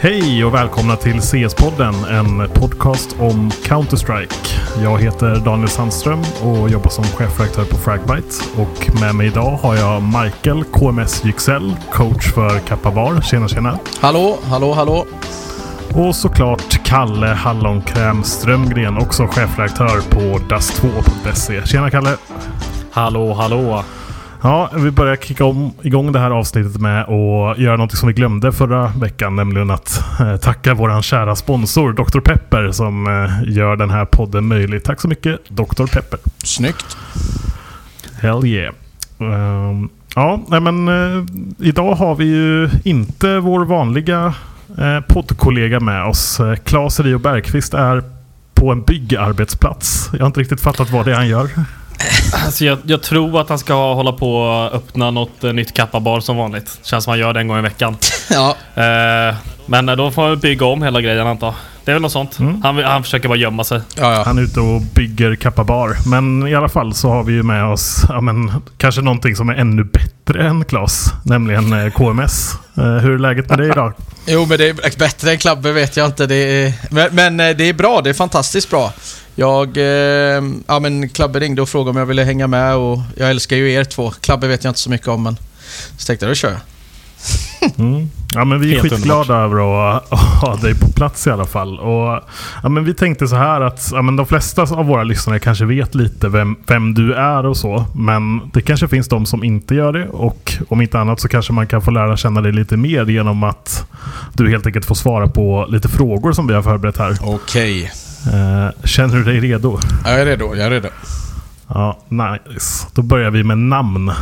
Hej och välkomna till CS-podden, en podcast om Counter-Strike. Jag heter Daniel Sandström och jobbar som chefredaktör på Fragbite. Och med mig idag har jag Michael KMS Yüksel, coach för Kappa Bar. Tjena tjena! Hallå, hallå, hallå! Och såklart Kalle Hallonkräm Strömgren, också chefredaktör på das2.se. Tjena Kalle! Hallå, hallå! Ja, vi börjar kicka om, igång det här avsnittet med att göra något som vi glömde förra veckan, nämligen att eh, tacka vår kära sponsor Dr. Pepper som eh, gör den här podden möjlig. Tack så mycket Dr. Pepper. Snyggt! Hell yeah. Um, ja, nej men eh, idag har vi ju inte vår vanliga eh, poddkollega med oss. Eh, Claes Rio Bergqvist är på en byggarbetsplats. Jag har inte riktigt fattat vad det är han gör. Alltså jag, jag tror att han ska hålla på och öppna något eh, nytt kappabar som vanligt. Känns som han gör det en gång i veckan. Ja, Eh, men eh, då får han bygga om hela grejen antar jag. Det är väl något sånt. Mm. Han, han försöker bara gömma sig. ja, ja. Han är ute och bygger Kappa Bar. Men i alla fall så har vi ju med oss ja, men, kanske någonting som är ännu bättre än Klas. Nämligen eh, KMS. Eh, hur är läget med dig idag? Jo, men det är bättre än Klabbe vet jag inte. Det är, men, men eh, det är bra, det är fantastiskt bra. Jag, eh, ja men Klabbe ringde och frågade om jag ville hänga med och jag älskar ju er två. Klabbe vet jag inte så mycket om men så tänkte jag, då kör jag. Mm. Ja, men vi är Helt skitglada över att, ha dig på plats i alla fall. Och, ja, men vi tänkte så här att ja, men de flesta av våra lyssnare kanske vet lite vem, vem du är och så. Men det kanske finns de som inte gör det. Och om inte annat så kanske man kan få lära känna dig lite mer genom att du helt enkelt får svara på lite frågor som vi har förberett här. Okej. Eh, känner du dig redo? Jag är redo, jag är redo. Ja, nice. Då börjar vi med namn.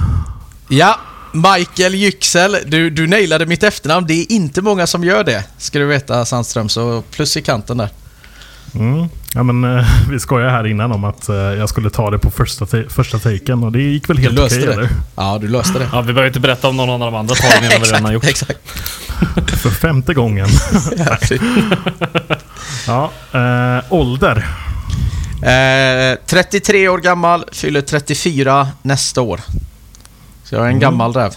Ja, Michael Yüksel. Du, du nailade mitt efternamn. Det är inte många som gör det, ska du veta Sandström. Så plus i kanten där. Mm. Ja, men, eh, vi skojade här innan om att eh, jag skulle ta det på första, ta- första taken och det gick väl helt okej det. eller? Ja, du löste det. Ja, vi behöver inte berätta om någon av de andra talen innan vi redan har gjort. exakt. För femte gången. Ja, eh, ålder. Eh, 33 år gammal, fyller 34 nästa år. Så jag är en Mm. gammal räv.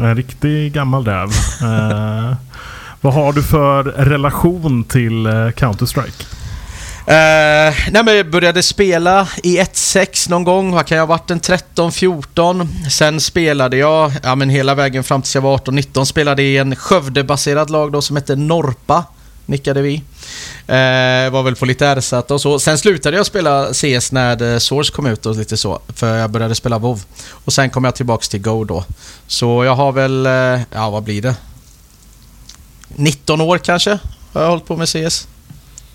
En riktig gammal räv. Eh, vad har du för relation till eh, Counter-Strike? Eh, nej men jag började spela i 1.6 någon gång, vad kan jag ha varit, en 13-14. Sen spelade jag, ja men hela vägen fram tills jag var 18-19, spelade i en Skövde-baserad lag då som hette Norpa. Nickade vi. Eh, var väl på lite RZ och så. Sen slutade jag spela CS när eh, Source kom ut och lite så. För jag började spela WoW. Och sen kom jag tillbaks till Go då. Så jag har väl, eh, ja vad blir det? 19 år kanske har jag hållit på med CS.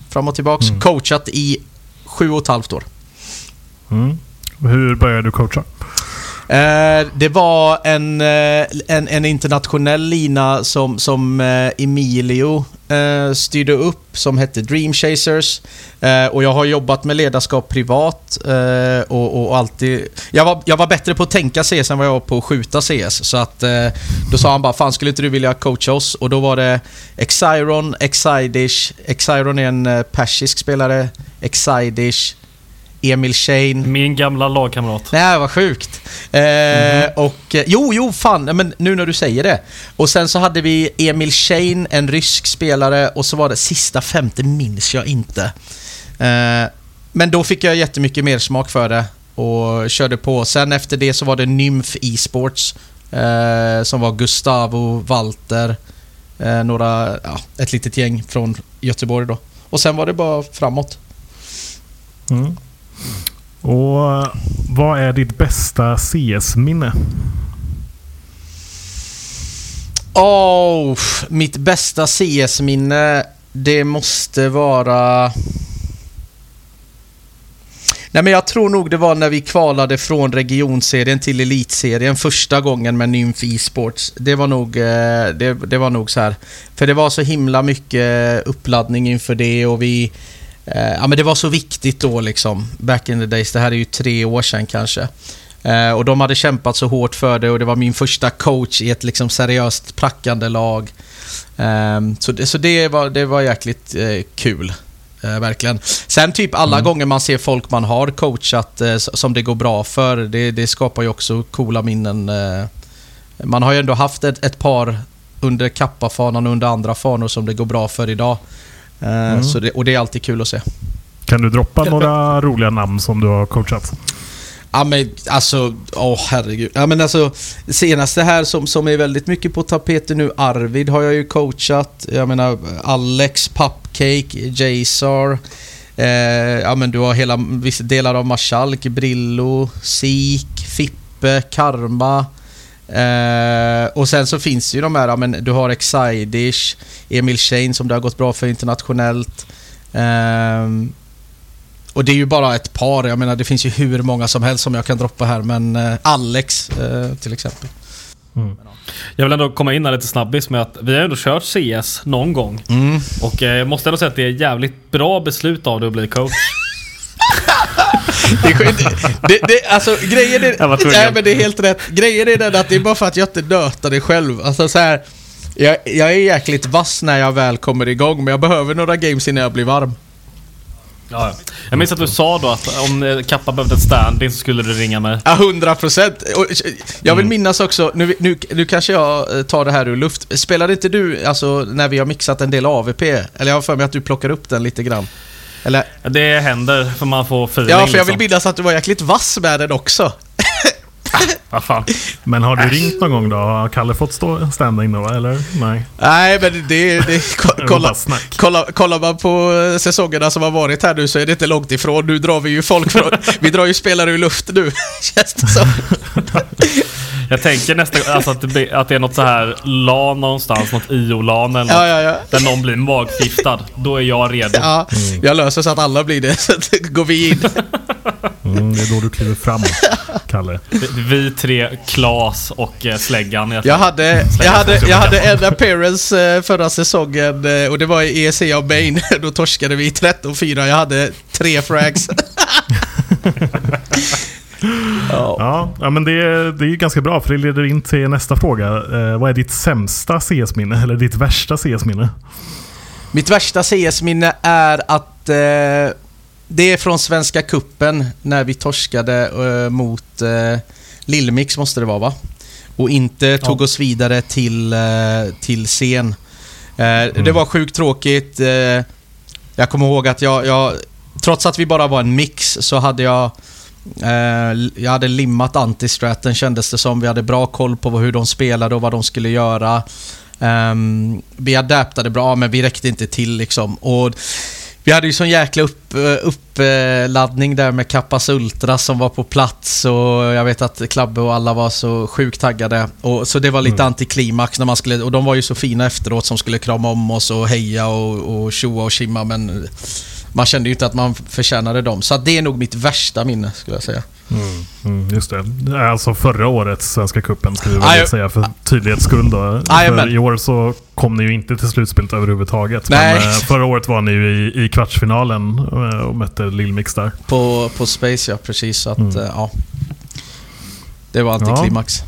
Fram och tillbaks. Mm. Coachat i sju och ett halvt år. Mm. Hur började du coacha? Eh, det var en, eh, en, en internationell lina som, som eh, Emilio eh, styrde upp som hette Dream Chasers. Eh, och jag har jobbat med ledarskap privat eh, och, och alltid... Jag var, jag var bättre på att tänka CS än vad jag var på att skjuta CS. Så att då sa han bara Fan skulle inte du vilja coacha oss? Och då var det Exiron, Exidish. Exiron är en persisk spelare. Exidish. Emil Shane. Min gamla lagkamrat. Nej, vad sjukt. Eh, Och... eh, Jo, jo, fan. Men nu när du säger det. Och sen så hade vi Emil Shane, en rysk spelare. Och så var det sista femte minns jag inte. Eh, Men då fick jag jättemycket mer smak för det. Och körde på. Sen efter det så var det Nymf E-sports. Eh, som var Gustavo, Walter. Eh, några... Ja, ett litet gäng från Göteborg då. Och sen var det bara framåt. Mm. Och eh, vad är ditt bästa CS-minne? Oh, mitt bästa CS-minne, det måste vara... Nej men jag tror nog det var när vi kvalade från regionserien till elitserien första gången med Nymf e-sports. Det var nog, eh, det, det var nog så här. För det var så himla mycket uppladdning inför det och vi... Eh, ja men det var så viktigt då liksom. Back in the days. Det här är ju tre år sedan kanske. Eh, och de hade kämpat så hårt för det och det var min första coach i ett liksom seriöst prackande lag. Ehm, så det, så det, var, det var jäkligt kul. Eh, verkligen. Sen typ alla mm. gånger man ser folk man har coachat eh, som det går bra för, det, det, skapar ju också coola minnen. Eh. Man har ju ändå haft ett, ett par under kappafanan och under andra fanor som det går bra för idag. Eh, mm. så det, och det är alltid kul att se. Kan du droppa några roliga namn som du har coachat? Ja men alltså, åh oh, herregud. Ja men alltså, senaste här som, som är väldigt mycket på tapeten nu, Arvid har jag ju coachat. Jag menar Alex, Pupcake, Jaysar. Eh, ja men du har hela vissa delar av Marskalk, Brillo, Sik, Fippe, Karma. Eh, och sen så finns ju de här, ja, men du har Exidish, Emil Shane som det har gått bra för internationellt. Eh, och det är ju bara ett par. Jag menar, det finns ju hur många som helst som jag kan droppa här, men eh, Alex eh, till exempel. Mm. Jag vill ändå komma in här lite snabbis med att vi har ändå kört CS någon gång. Mm. Och jag måste ändå säga att det är jävligt bra beslut av dig att bli coach. Det, det, det, alltså grejen är... Nej men det är helt rätt. Grejen är den att det är bara för att jag inte nötar det själv. Alltså så här, jag, jag är jäkligt vass när jag väl kommer igång men jag behöver några games innan jag blir varm. Ja, jag minns att du sa då att om eh, Kappa behövde ett stand-in så skulle du ringa mig. Ja, hundra procent. Jag vill mm. minnas också, nu, nu, nu kanske jag eh, tar det här ur luft. Spelade inte du, alltså när vi har mixat en del AVP? Eller jag har för mig att du plockar upp den lite grann. Eller? Det händer, för man får feeling Ja, för jag vill liksom. minnas att du var jäkligt vass med den också. Ah, fan. Men har du ringt någon gång då? Har Kalle fått stå standing då, eller? Nej. Nej, men det... det kolla, kolla, kolla man på säsongerna som har varit här nu så är det inte långt ifrån. Nu drar vi ju folk från... vi drar ju spelare ur luft nu, känns det som. Jag tänker nästan alltså att, det blir, att det är något så här LAN någonstans, något IO-LAN eller ja, ja, ja. Där någon blir magfiftad. Då är jag redo. Ja, mm. jag löser så att alla blir det, så går vi in. Mm, det är då du kliver fram, Kalle. Vi tre, Klas och eh, Släggan. Jag, jag hade, jag hade, jag hade en appearance eh, förra säsongen och det var i ESC av Main. Då torskade vi 13-4. Jag hade tre frags. Ja. ja, men det, är, det är ganska bra för det leder in till nästa fråga. Eh, vad är ditt sämsta CS-minne? Eller ditt värsta CS-minne? Mitt värsta CS-minne är att eh, det är från Svenska Kuppen när vi torskade eh, mot eh, Lillmix måste det vara va? Och inte tog ja. oss vidare till, eh, till scen. Mm. Det var sjukt tråkigt. Jag kommer ihåg att jag, jag, trots att vi bara var en mix så hade jag jag hade limmat antistraten kändes det som. Vi hade bra koll på hur de spelade och vad de skulle göra. Um, vi adaptade bra, men vi räckte inte till liksom. Och vi hade ju sån jäkla upp, eh, uppladdning där med Kappas Ultra som var på plats och jag vet att Klabbe och alla var så sjukt taggade. Och, så det var lite mm. antiklimax när man skulle... Och de var ju så fina efteråt som skulle krama om oss och heja och, och tjoa och kimma men man kände ju inte att man förtjänade dem. Så det är nog mitt värsta minne skulle jag säga. Mm, mm, just det. Alltså förra årets Svenska Cupen skulle vi väl säga för tydlighets skull då. För I år så kom ni ju inte till slutspelet överhuvudtaget. Nej. Men eh, förra året var ni ju i, i kvartsfinalen eh, och mötte Lillmix där. På, på Space ja, precis. Att, mm. Eh, ja. Det var alltid ja. klimax.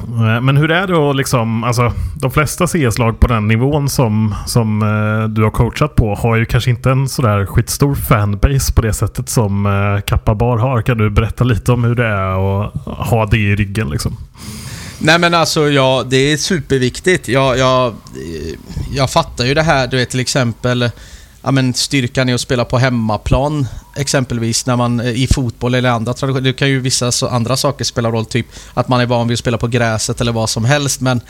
Eh, men hur är det att liksom, alltså de flesta CS-lag på den nivån som, som eh, du har coachat på har ju kanske inte en sådär skitstor fanbase på det sättet som eh, Kappa Bar har. Kan du berätta lite om hur det är att ha det i ryggen liksom? Nej men alltså ja, det är superviktigt. Jag, jag, eh, jag fattar ju det här, du vet till exempel ja, men styrkan i att spela på hemmaplan exempelvis när man eh, i fotboll eller andra traditioner. Det kan ju vissa andra saker spela roll, typ att man är van vid att spela på gräset eller vad som helst. Men,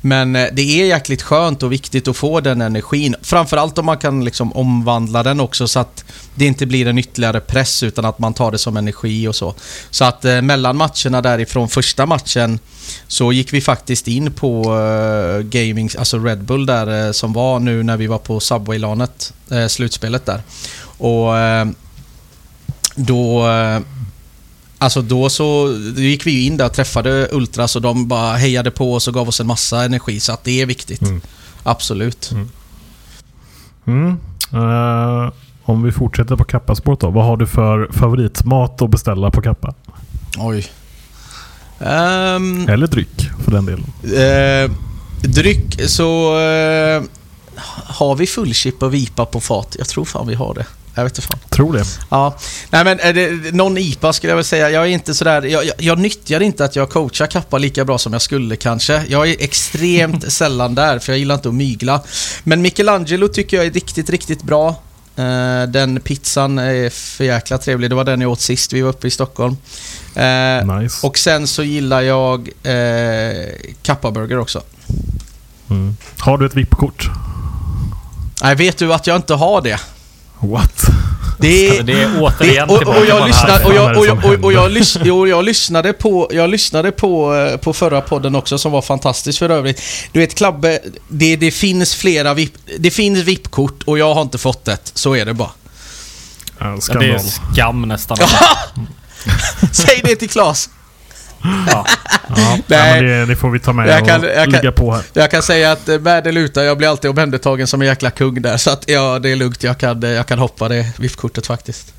men eh, det är jäkligt skönt och viktigt att få den energin. Framförallt om man kan liksom omvandla den också så att det inte blir en ytterligare press utan att man tar det som energi och så. Så att eh, mellan matcherna därifrån första matchen så gick vi faktiskt in på uh, gaming, alltså Red Bull där uh, som var nu när vi var på Subway-lanet, uh, slutspelet där. Och då... eh, Alltså då så då gick vi ju in där och träffade Ultras och de bara hejade på oss och gav oss en massa energi så att det är viktigt. Mm. Absolut. Mm. Eh, om vi fortsätter på Kappaspåret då. Vad har du för favoritmat att beställa på Kappa? Oj. Ehm, Eller dryck för den delen. eh, dryck så... Eh, har vi fullchip och vipa på fat? Jag tror fan vi har det. Jag vet inte fan. Tror det. Ja, nej men är det, någon IPA skulle jag väl säga. Jag är inte sådär, jag, jag, jag nyttjar inte att jag coachar kappa lika bra som jag skulle kanske. Jag är extremt sällan där för jag gillar inte att mygla. Men Michelangelo tycker jag är riktigt, riktigt bra. Eh, den pizzan är för jäkla trevlig. Det var den jag åt sist vi var uppe i Stockholm. Eh, Nice. och sen så gillar jag eh, kappaburger också. Mm. Har du ett VIP-kort? Nej, vet du att jag inte har det? What? Det Alltså, det är återigen och, och, tillbaka och, jag på det lyssnade, och, jag, och, jag, som och, och, jag, händer? lys, jo, jag lyssnade på, jag lyssnade på, eh, på förra podden också som var fantastisk för övrigt. Du vet Klabbe, det, det finns flera VIP, det finns VIP-kort och jag har inte fått det. Så är det bara. Ja, det är skam nästan. Säg det till Claes. Ja. Ja, nej. Nej. men det, det får vi ta med Jag och kan- jag kan- ligga på här. Jag kan säga att eh, med eller utan, jag blir alltid omhändertagen som en jäkla kung där. Så att ja, det är lugnt. Jag kan, eh, jag kan hoppa det VIP-kortet faktiskt.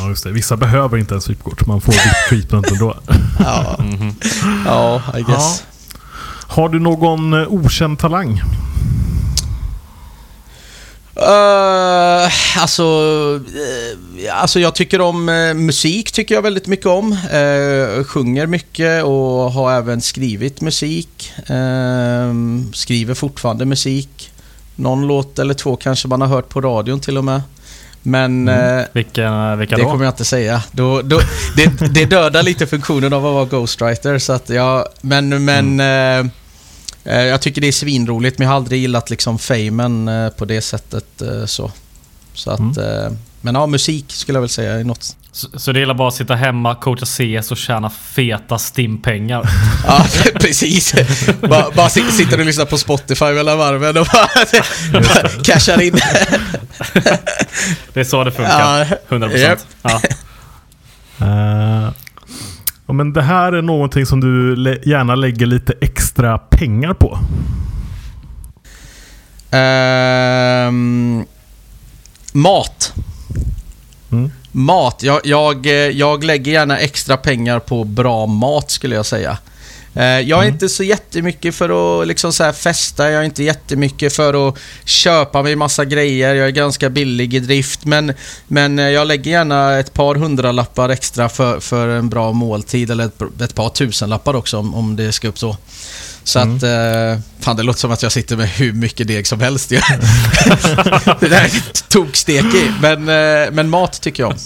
Ja, just det. Vissa behöver inte ens VIP-kort. Man får VIP-treatment ändå. Ja, Mhm. ja I guess. Har du någon eh, okänd talang? Uh, alltså, eh, alltså jag tycker om eh, musik, tycker jag väldigt mycket om. Uh, sjunger mycket och har även skrivit musik. Skriver fortfarande musik. Någon låt eller två kanske man har hört på radion till och med. Men eh, Vilka, vilka det då? kommer jag inte säga. Då, då, det, det dödar lite funktionen av att vara ghostwriter. Så att jag, men men eh, eh, jag tycker det är svinroligt, men jag har aldrig gillat liksom famen eh, på det sättet. Eh, så. så att, eh, men ja, musik skulle jag väl säga är något. Så, så det gäller bara att sitta hemma, coacha CS och tjäna feta stimpengar. Ja, precis. bara, bara sit- sitter och lyssnar på Spotify mellan varven och bara, cashar in. Det är så det funkar. Ja, 100%. japp. Ja. Eh, ja, men det här är någonting som du gärna lägger lite extra pengar på. Ehm, mat. Mm. Mat. Jag, jag, eh, jag lägger gärna extra pengar på bra mat skulle jag säga. Eh, Jag är Mm. inte så jättemycket för att liksom så här festa, jag är inte jättemycket för att köpa mig massa grejer, jag är ganska billig i drift men, men eh, jag lägger gärna ett par hundralappar extra för, för en bra måltid eller ett, ett par tusenlappar också om, om det ska upp så. Så Mm. att, eh, fan det låter som att jag sitter med hur mycket deg som helst det där är tokstekig, men, men mat tycker jag om.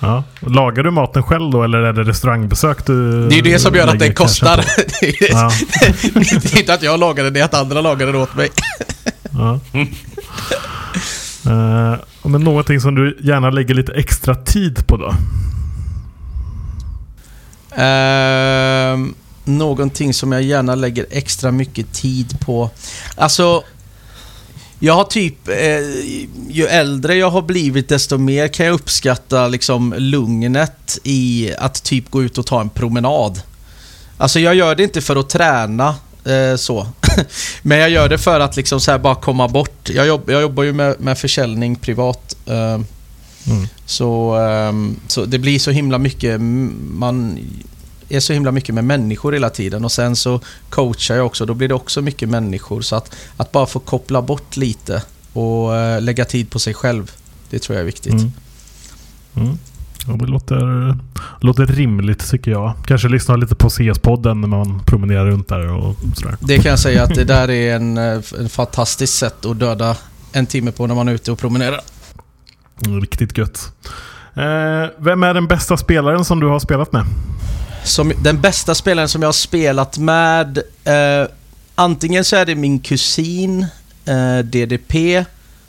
Ja. Lagar du maten själv då eller är det restaurangbesök du Det är ju det som gör att den cashen kostar. Det är Ja. det är inte att jag lagar den, det är att andra lagar den åt mig. Ja. Eh, men någonting som du gärna lägger lite extra tid på då? Ehm, någonting som jag gärna lägger extra mycket tid på. Alltså, jag har typ... Eh, ju äldre jag har blivit desto mer kan jag uppskatta liksom lugnet i att typ gå ut och ta en promenad. Alltså jag gör det inte för att träna eh, så. Men jag gör det för att liksom så här bara komma bort. Jag, jobb, jag jobbar ju med, med försäljning privat. Eh, Mm. så, ehm, så det blir så himla mycket, man är så himla mycket med människor hela tiden och sen så coachar jag också, då blir det också mycket människor. Så att, att bara få koppla bort lite och eh, lägga tid på sig själv, det tror jag är viktigt. Mm. Mm. Ja, det låter, låter rimligt tycker jag. Kanske lyssna lite på CS-podden när man promenerar runt där och sådär. Det kan jag säga att det där är en, eh, en fantastiskt sätt att döda en timme på när man är ute och promenerar. Mm, Riktigt gött. Eh, vem är den bästa spelaren som du har spelat med? Som den bästa spelaren som jag har spelat med, eh, antingen så är det min kusin eh, DDP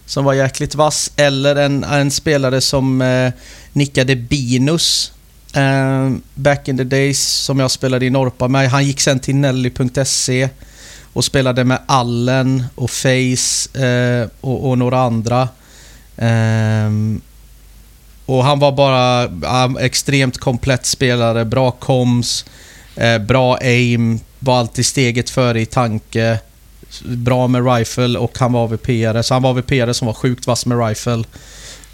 som var jäkligt vass, eller en, en spelare som eh, nickade Binus eh, back in the days som jag spelade i Norpa med. Han gick sen till Nelly.se och spelade med Allen och Face eh, och, och några andra. Ehm, och han var bara han, extremt komplett spelare, bra koms, eh, bra aim, var alltid steget före i tanke, bra med rifle och han var AVP-are. Så han var AVP-are som var sjukt vass med rifle.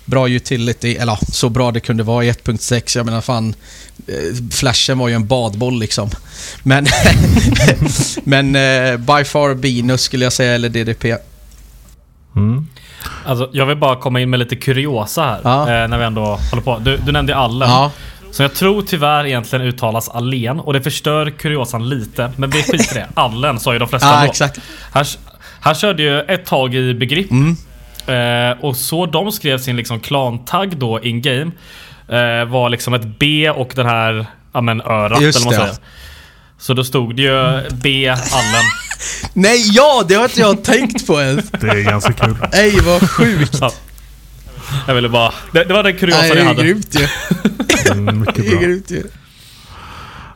Bra utility, eller ja, så bra det kunde vara i 1.6. Jag menar fan, eh, flashen var ju en badboll liksom. Men, men eh, by far Binus skulle jag säga, eller DDP. Mm. Alltså, jag vill bara komma in med lite kuriosa här. Ja. Eh, när vi ändå håller på. Du, du nämnde Allen. Ja. Som jag tror tyvärr egentligen uttalas Allen och det förstör kuriosan lite. Men vi skiter i det. Allen sa ju de flesta Ja, då. exakt. Han, han körde ju ett tag i Begrip. Mm. Eh, och så de skrev sin liksom klan-tagg då in game eh, var liksom ett B och den här ja, men, örat Just eller vad man det, säger. Så då stod det ju B Allen. Nej, ja! Det har inte jag tänkt på ens. Det är ganska kul. Ej, vad sjukt. Ja. Jag ville bara... Det, det var den kuriosan Nej, jag det är hade. grymt ju. Mm, mycket Det är bra. grymt ju.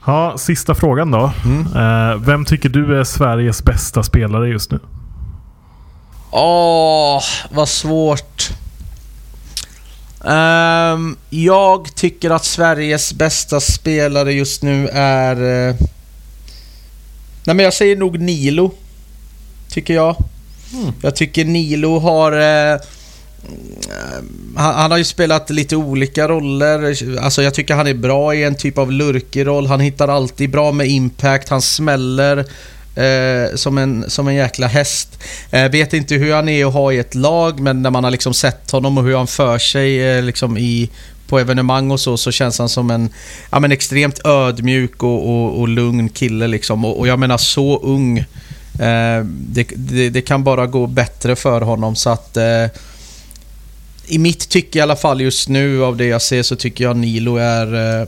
Ja, sista frågan då. Eh, vem tycker du är Sveriges bästa spelare just nu? Åh, vad svårt. Ehm, jag tycker att Sveriges bästa spelare just nu är... eh, nej men jag säger nog Nilo. Tycker jag. Jag tycker Nilo har... eh, han, han har ju spelat lite olika roller. Alltså jag tycker han är bra i en typ av lurkig roll. Han hittar alltid bra med impact. Han smäller eh, som, en, som en jäkla häst. Eh, vet inte hur han är att ha i ett lag, men när man har liksom sett honom och hur han för sig eh, liksom i, på evenemang och så, så känns han som en ja, men extremt ödmjuk och, och, och lugn kille. Liksom. Och, och jag menar så ung. Eh, det, det, det kan bara gå bättre för honom. så att eh, i mitt tycke i alla fall just nu av det jag ser så tycker jag Nilo är... Eh,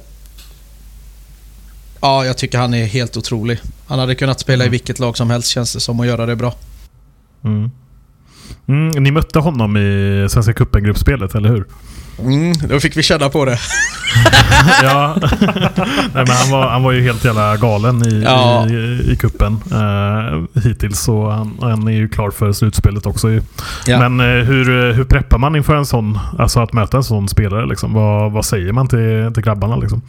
ja, jag tycker han är helt otrolig. Han hade kunnat spela i vilket lag som helst känns det som och göra det bra. Mm. Mm, ni mötte honom i Svenska cupen-gruppspelet, eller hur? Mm, då fick vi känna på det. ja. Nej, men han, var, han var ju helt jävla galen i, Ja. i, i kuppen eh, hittills. Så han, han är ju klar för slutspelet också. Ja. Men eh, hur, hur preppar man inför en sån, alltså att möta en sån spelare? Liksom? Vad, vad säger man till, till grabbarna? Liksom?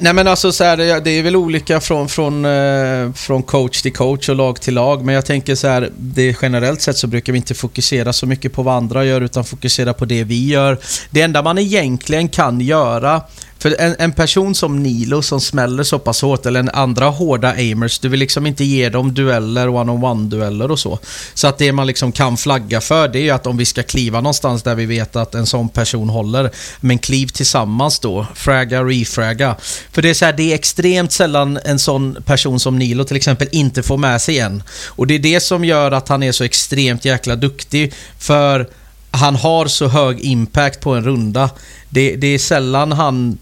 Nej men alltså så här, det är väl olika från, från, eh, från coach till coach och lag till lag. Men jag tänker så här, det generellt sett så brukar vi inte fokusera så mycket på vad andra gör utan fokusera på det vi gör. Det enda man egentligen kan göra för en, en person som Nilo som smäller så pass hårt, eller en andra hårda aimers, du vill liksom inte ge dem dueller, one-on-one-dueller och så. Så att det man liksom kan flagga för, det är ju att om vi ska kliva någonstans där vi vet att en sån person håller, men kliv tillsammans då, fragga, refragga. För det är så här, det är extremt sällan en sån person som Nilo till exempel inte får med sig en. Och det är det som gör att han är så extremt jäkla duktig, för han har så hög impact på en runda. Det, det är sällan han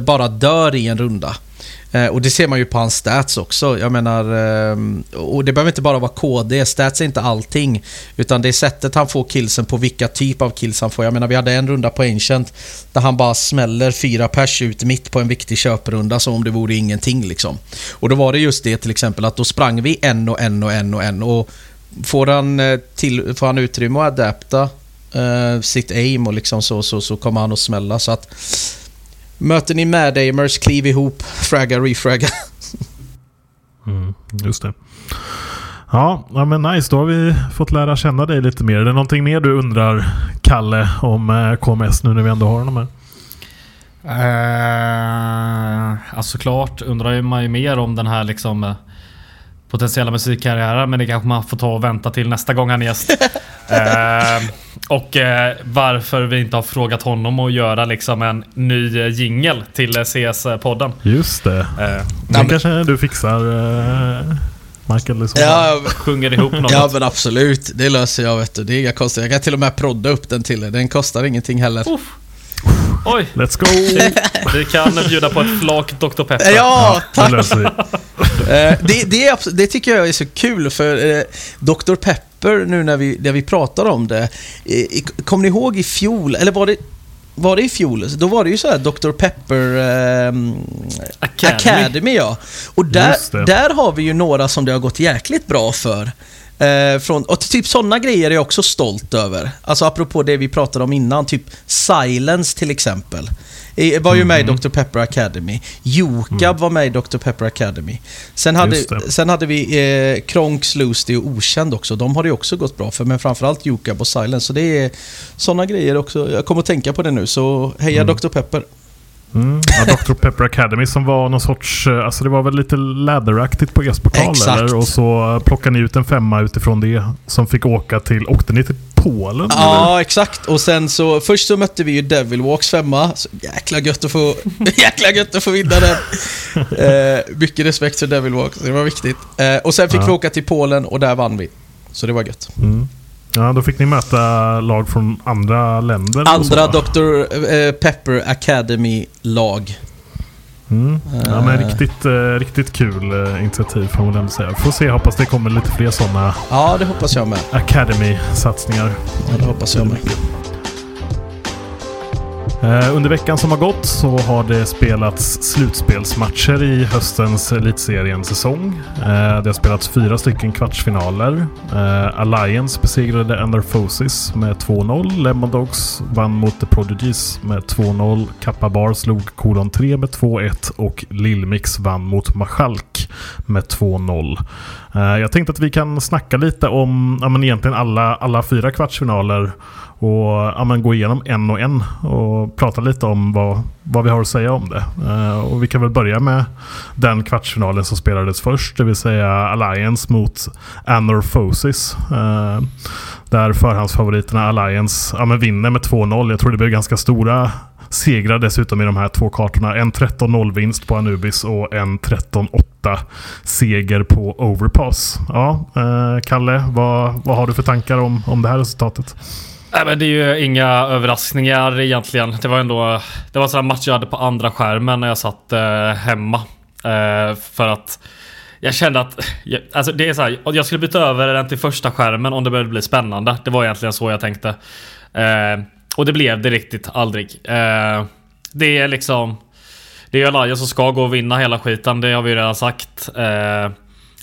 bara dör i en runda. Eh, och det ser man ju på hans stats också. Jag menar, eh, och det behöver inte bara vara KD, stats är inte allting. Utan det är sättet han får killsen på, vilka typ av kills han får. Jag menar, vi hade en runda på Ancient där han bara smäller fyra pers ut mitt på en viktig köprunda som om det vore ingenting liksom. Och då var det just det till exempel att då sprang vi en och en och en och en och får han, eh, till, får han utrymme att adapta eh, sitt aim och liksom så, så, så kommer han att smälla. Så att Möter ni mad aimers, kliv ihop, fragga, refragga. Mm, just det. Ja, ja, men nice. Då har vi fått lära känna dig lite mer. Är det någonting mer du undrar, Kalle, om eh, KMS nu när vi ändå har honom här? Uh, alltså såklart undrar man ju mer om den här liksom eh, potentiella musikkarriären men det kanske man får ta och vänta till nästa gång han är gäst. Eh, och eh, varför vi inte har frågat honom att göra liksom en ny jingel till CS-podden. Just det. Eh, Det men- kanske du fixar, eh, Michael. så. Ja, sjunger ihop något. ja, men absolut. Det löser jag, vet du. Det är inga konstigheter. Jag kan till och med prodda upp den till er. Den kostar ingenting heller. Oj! Let's go! Vi kan bjuda på ett flak Dr. Pepper. Ja, Det tack! Eh, det, det, är, det tycker jag är så kul för eh, Dr. Pepper, nu när vi, när vi pratar om det. Eh, Kommer ni ihåg i fjol, eller var det, var det i fjol? Då var det ju så här Dr. Pepper ehm, Academy. Academy. ja. Och där, där har vi ju några som det har gått jäkligt bra för. Eh, från, och typ sådana grejer är jag också stolt över. Alltså apropå det vi pratade om innan, typ Silence till exempel. Var ju med i Mhm. Dr. Pepper Academy. Jokab var med i Dr. Pepper Academy. Sen hade, sen hade vi eh, Kronks, Lusty och Okänd också. De har det också gått bra för, men framförallt Jokab och Silence. Så det är sådana grejer också. Jag kommer att tänka på det nu, så heja Dr. Pepper. Mm. Ja, Dr. Pepper Academy som var någon sorts, eh, alltså det var väl lite läderaktigt på e-sportkal Exakt. eller? Och så plockade ni ut en femma utifrån det som fick åka till, åkte ni till Polen? eller? Ja, exakt. Och sen så, först så mötte vi ju Devil Walks femma. Så jäkla gött att få, jäkla gött att få vinna den. Eh, mycket respekt för Devil Walks, det var viktigt. Eh, och sen fick Ja. vi åka till Polen och där vann vi. Så det var gött. Mm. Ja, då fick ni möta lag från andra länder. Andra så. Dr. eh, Pepper Academy-lag. Mm. Ja, men Eh. riktigt, eh, riktigt kul initiativ får man ändå säga. Får se, hoppas det kommer lite fler sådana Ja, det hoppas jag med. Academy-satsningar. Ja, det hoppas jag med. Eh, under veckan som har gått så har det spelats slutspelsmatcher i höstens Elitserien-säsong. Eh, det har spelats fyra stycken kvartsfinaler. Eh, Alliance besegrade Enderfosis med 2-0. Lemon Dogs vann mot The Prodigies med 2-0. Kappa Bar slog Kolon 3 med 2-1 och Lillmix vann mot Machalk med 2-0. Jag tänkte att vi kan snacka lite om ja, men egentligen alla, alla fyra kvartsfinaler och ja, men gå igenom en och en och prata lite om vad, vad vi har att säga om det. Eh, och vi kan väl börja med den kvartsfinalen som spelades först, det vill säga Alliance mot Anorphosis. Eh, där förhandsfavoriterna Alliance ja, men vinner med 2-0. Jag tror det blev ganska stora segrar dessutom i de här två kartorna. En 13-0 vinst på Anubis och en 13-8 seger på Overpass. Ja, eh, Kalle, vad, vad har du för tankar om, om det här resultatet? Nej men det är ju inga överraskningar egentligen. Det var ändå... Det var en sån match jag hade på andra skärmen när jag satt eh, hemma. Eh, för att... Jag kände att... Jag, alltså det är så här, jag skulle byta över den till första skärmen om det började bli spännande. Det var egentligen så jag tänkte. Eh, och det blev det riktigt aldrig. Eh, det är liksom... Det är Alaya som ska gå och vinna hela skiten, det har vi ju redan sagt. Eh,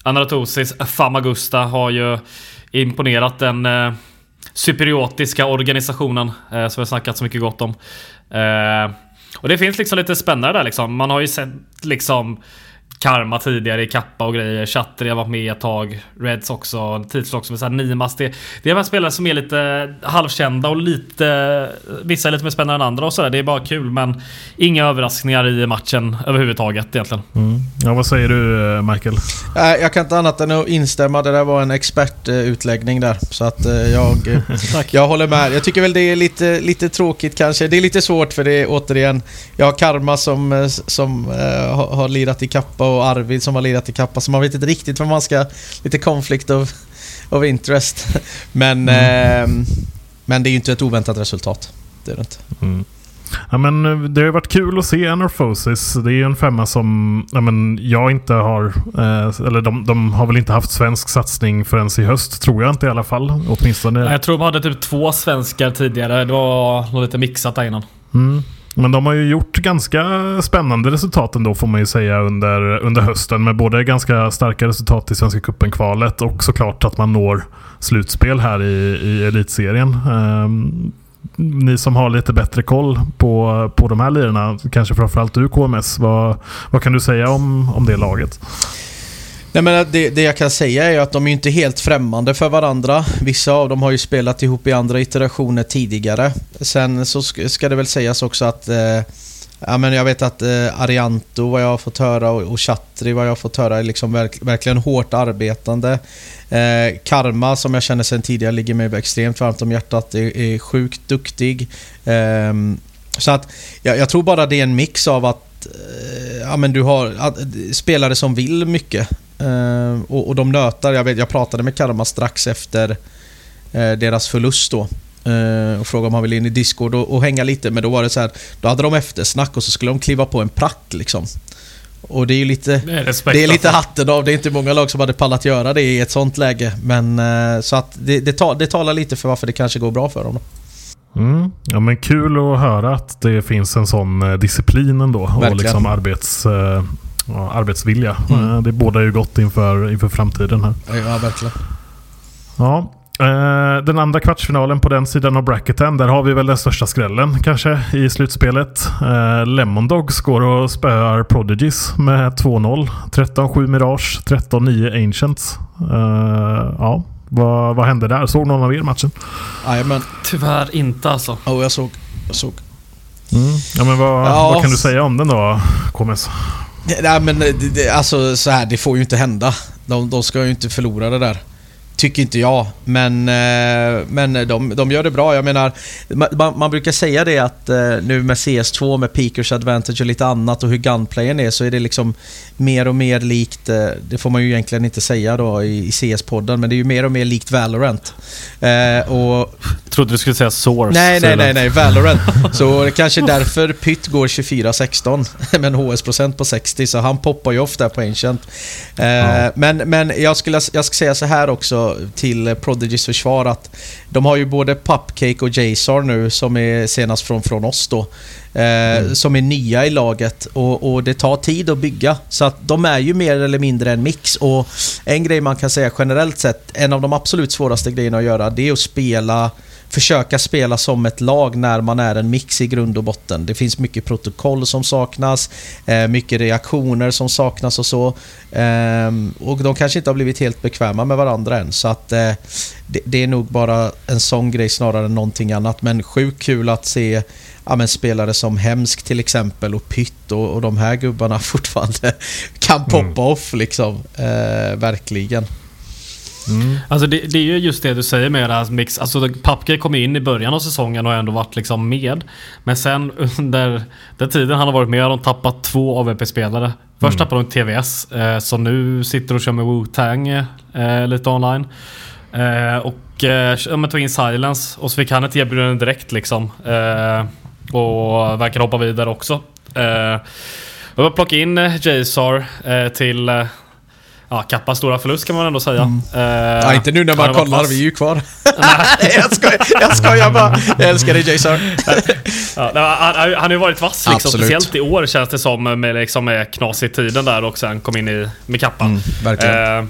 Anaratosis Famagusta har ju imponerat en... Eh, Cypriotiska superiotiska organisationen eh, som vi har snackat så mycket gott om. Eh, och det finns liksom lite spännande där liksom. Man har ju sett liksom Karma tidigare i Kappa och grejer. Chatri har varit med ett tag. Reds också. Tids också med så här Nimas. Det, det är de här spelare som är lite halvkända och lite... Vissa är lite mer spännande än andra och sådär. Det är bara kul men inga överraskningar i matchen överhuvudtaget egentligen. Mm. Ja, vad säger du eh, Michael? Jag kan inte annat än att instämma. Det där var en expertutläggning där. Så att eh, jag, jag håller med. Jag tycker väl det är lite, lite tråkigt kanske. Det är lite svårt för det är återigen... Jag har Karma som, eh, som har, har lirat i Kappa och Arvid som har lirat i Kappa. Så man vet inte riktigt vad man ska... Lite conflict of, of interest. Men, eh, men det är ju inte ett oväntat resultat. Det är det inte. Mm. Ja, men eh, det har varit kul att se Anorphosis. Det är ju en femma som ja, men jag inte har... Eh, eller de, de har väl inte haft svensk satsning förrän i höst, tror jag inte i alla fall. Åtminstone. Jag tror de hade typ två svenskar tidigare. Det var nog lite mixat där innan. Mm. Men de har ju gjort ganska spännande resultat ändå får man ju säga under, under hösten. Med både ganska starka resultat i Svenska Cupen-kvalet och såklart att man når slutspel här i, i elitserien. Ehm, ni som har lite bättre koll på, på de här lirarna, kanske framförallt du KMS, vad, vad kan du säga om, om det laget? Nej, men det, det jag kan säga är att de är inte helt främmande för varandra. Vissa av dem har ju spelat ihop i andra iterationer tidigare. Sen så ska, det väl sägas också att eh, Ja, men jag vet att eh, Arianto, vad jag har fått höra, och, och Chatri, vad jag har fått höra, är liksom verk, verkligen hårt arbetande. Eh, Karma, som jag känner sedan tidigare, ligger mig extremt varmt om hjärtat, är, är sjukt duktig. Eh, så att jag, jag tror bara det är en mix av att eh, ja, men du har spelare som vill mycket. Eh, och, och de nötar. Jag, vet, jag pratade med Karma strax efter eh, deras förlust då. Eh, och frågade om han ville in i Discord och, och hänga lite. Men då var det så här, då hade de eftersnack och så skulle de kliva på en prack liksom. Och det är ju lite... Det är Det är lite alltså. hatten av. Det är inte många lag som hade pallat göra det i ett sånt läge. Men eh, så att det, det, ta, det talar lite för varför det kanske går bra för dem. Då. Mm. Ja, men kul att höra att det finns en sån eh, disciplin ändå och Verkligen. liksom arbets, eh, ja, arbetsvilja. Mm. Eh, Det bådar ju gott inför, inför framtiden här. Ja, verkligen. Ja. Eh, den andra kvartsfinalen på den sidan av bracketen, där har vi väl den största skrällen kanske i slutspelet. Eh, Lemon Dogs går och spöar Prodigies med 2-0. 13-7 Mirage, 13-9 Ancients. Eh, ja, vad, vad hände där? Såg någon av er matchen? Jajamän. Tyvärr inte alltså. Oh, jag såg. Jag såg. Mm. Ja, men vad, Ja. vad kan du säga om den då, KMS? Nej men det, det, alltså så här, det får ju inte hända. De, de ska ju inte förlora det där. Tycker inte jag. Men, eh, men de, de gör det bra. Jag menar, man, man brukar säga det att eh, nu med CS2 med Peakers Advantage och lite annat och hur gunplayen är så är det liksom mer och mer likt, eh, det får man ju egentligen inte säga då i, CS-podden, men det är ju mer och mer likt Valorant. Eh, och Trodde du skulle säga Source. Nej, nej, nej, nej, Valorant. Så det kanske är därför Pytt går 24-16 med en HS-procent på 60, så han poppar ju ofta på Ancient. Eh, Men, men jag, skulle, jag ska säga så här också till Prodigys försvar att de har ju både Pupcake och Jazar nu som är senast från, från oss då. Eh, Som är nya i laget och, och det tar tid att bygga. Så att de är ju mer eller mindre en mix. Och en grej man kan säga generellt sett, en av de absolut svåraste grejerna att göra, det är att spela försöka spela som ett lag när man är en mix i grund och botten. Det finns mycket protokoll som saknas, eh, mycket reaktioner som saknas och så. Ehm, och de kanske inte har blivit helt bekväma med varandra än. Så att eh, det, är nog bara en sån grej snarare än någonting annat. Men sjukt kul att se ja, men spelare som Hemsk till exempel och Pytt och, och de här gubbarna fortfarande kan poppa off liksom. Eh, verkligen. Alltså det, det är ju just det du säger med det här mix. Alltså Papke kom in i början av säsongen och har ändå varit liksom med. Men sen under den tiden han har varit med har de tappat två AVP-spelare. Först tappade de TVS, eh, som nu sitter och kör med Wu-Tang eh, lite online. Eh, och eh, tog in Silence och så fick han ett erbjudande direkt liksom. Eh, och verkar hoppa vidare också. Eh, och plocka in eh, Jazar eh, till eh, Ja, Kappas stora förlust kan man ändå säga. Eh, Ja, inte nu när man kollar, vi är ju kvar. Nej, jag skojar, jag skojar bara. Jag älskar dig Jason. Ja, han, han har ju varit vass liksom, Absolut. speciellt i år känns det som med, liksom, med knasig tiden där och sen kom in i, med kappan. Mm, verkligen. Eh,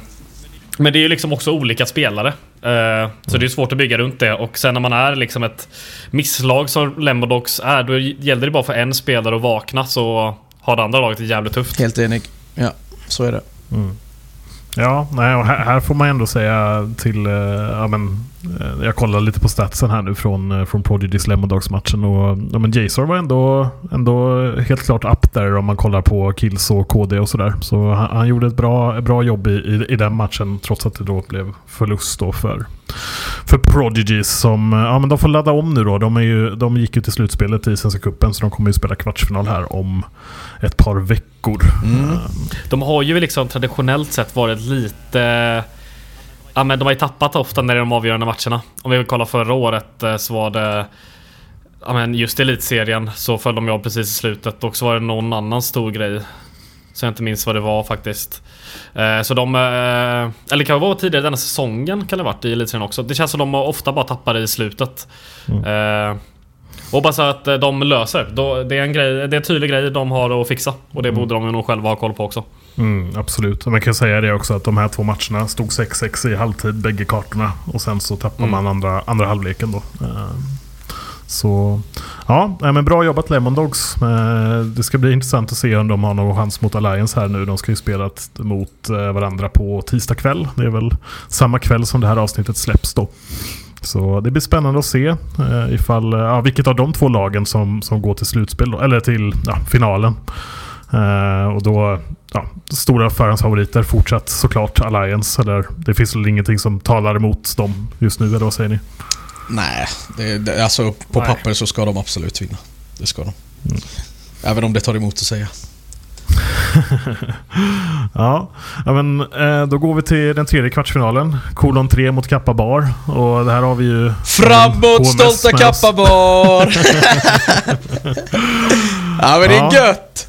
men det är ju liksom också olika spelare. Eh, så det är svårt att bygga runt det och sen när man är liksom ett misslag som Lembodogs är då gäller det bara för en spelare att vakna så har det andra laget det jävligt tufft. Helt enig. Ja, så är det. Ja, nej, och här, här får man ändå säga till... eh, ja, men, eh, jag kollar lite på statsen här nu från, eh, från Prodigys Lemondogs-matchen och ja, men Jason var ändå, ändå helt klart up där om man kollar på kills och KD och sådär. Så han, han gjorde ett bra, bra jobb i, i, i den matchen trots att det då blev förlust då för, för Prodigies som... eh, Ja, men de får ladda om nu då. De, är ju, de gick ju till slutspelet i Svenska Cupen så de kommer ju spela kvartsfinal här om ett par veckor. Eh, De har ju liksom traditionellt sett varit lite... Ja men de har ju tappat ofta när det är de avgörande matcherna. Om vi kollar förra året eh, så var det... Ja men just i elitserien så föll de ju av precis i slutet och så var det någon annan stor grej. Så jag inte minns vad det var faktiskt. Eh, Så de... eh, Eller det kan vara tidigare denna säsongen kan det varit i elitserien också. Det känns som de ofta bara tappar i slutet. Eh, och hoppas att de löser. Det är, en grej, det är en tydlig grej de har att fixa. Och det borde de nog själva ha koll på också. Mm, absolut. Man kan säga det också att de här två matcherna stod 6-6 i halvtid, bägge kartorna. Och sen så tappar man andra, andra halvleken då. Så ja, men bra jobbat Lemon Dogs. Eh, det ska bli intressant att se om de har någon chans mot Alliance här nu. De ska ju spela mot eh, varandra på tisdag kväll. Det är väl samma kväll som det här avsnittet släpps då. Så det blir spännande att se eh, ifall, ja, vilket av de två lagen som, som går till slutspel då, eller till ja, finalen. Och då, ja, stora förhandsfavoriter fortsatt såklart Alliance. Eller, det finns väl ingenting som talar emot dem just nu, eller vad säger ni? Nej, det, det, alltså på Nej. papper så ska de absolut vinna. Det ska de. Även om det tar emot att säga. Ja, men, eh, då går vi till den tredje kvartsfinalen. Kolon 3 mot Kappa Bar. Och det här har vi ju... Framåt stolta med oss. Kappabar! ja men det är Ja. gött!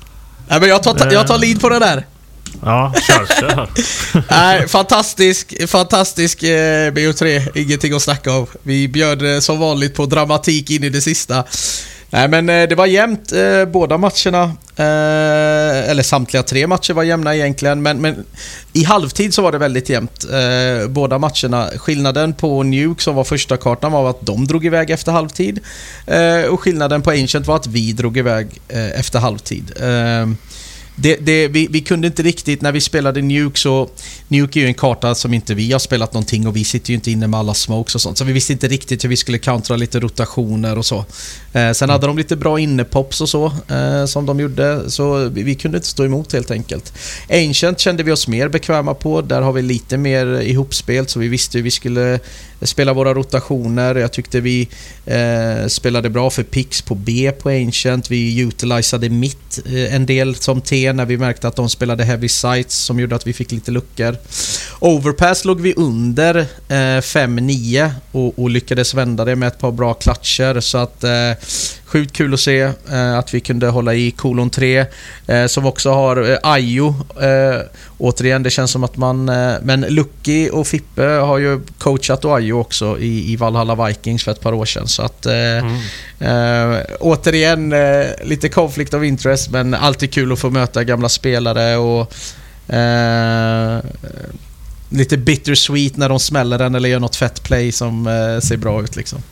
Ja, men jag, tar, jag tar lead på det där. Ja, kör. Kör. Nej, fantastisk, fantastisk eh, BO3. Ingenting att snacka om. Vi bjöd eh, som vanligt på dramatik in i det sista. Nej men eh, det var jämnt eh, båda matcherna. Eh, eller samtliga tre matcher var jämna egentligen. Men, men i halvtid så var det väldigt jämnt. Eh, båda matcherna. Skillnaden på Nuke som var första kartan var att de drog iväg efter halvtid. Eh, och skillnaden på Ancient var att vi drog iväg eh, efter halvtid. Eh, det, det, vi, vi, kunde inte riktigt, när vi spelade Nuke så... Nuke är ju en karta som inte vi har spelat någonting och vi sitter ju inte inne med alla smokes och sånt. Så vi visste inte riktigt hur vi skulle countera lite rotationer och så. Eh, sen hade de lite bra innepops och så, eh, som de gjorde. Så vi, vi, kunde inte stå emot helt enkelt. Ancient kände vi oss mer bekväma på. Där har vi lite mer ihopspelt så vi visste hur vi skulle eh, spela våra rotationer. Jag tyckte vi eh, spelade bra för pix på B på Ancient. Vi utilizade mitt eh, en del som T när vi märkte att de spelade heavy sights som gjorde att vi fick lite luckor. Overpass låg vi under eh, 5-9 och, och, lyckades vända det med ett par bra klatscher så att eh, Sjukt kul att se eh, att vi kunde hålla i kolon 3 eh, som också har eh. Eh, återigen, det känns som att man... Eh, men Lucky och Fippe har ju coachat Ayo också i, i Valhalla Vikings för ett par år sedan. Så att... Eh, mm. återigen, lite conflict of interest men alltid kul att få möta gamla spelare och... lite bittersweet när de smäller den eller gör något fett play som ser bra ut liksom.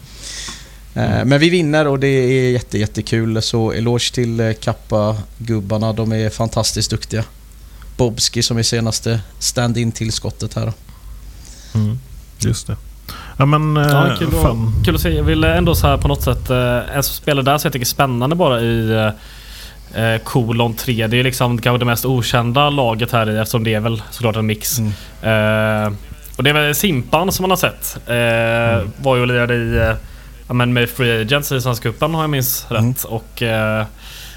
Mm. Men vi vinner och det är jätte, jättekul. Så eloge till eh, Kappa-gubbarna. De är fantastiskt duktiga. Bobski som är senaste stand-in tillskottet här. Mm, just det. Ja men... Ja, eh, kul, att, kul att se. Jag vill ändå så här på något sätt... En som spelar där så jag tycker är spännande bara i eh, kolon 3. Det är liksom kanske det mest okända laget här i eftersom det är väl såklart en mix. Mm. Eh, och det är väl Simpan som man har sett. Eh, mm. Var ju och lirade i ja, men med Free Agents i Svenska cupen har jag minns mm. rätt. Och, eh,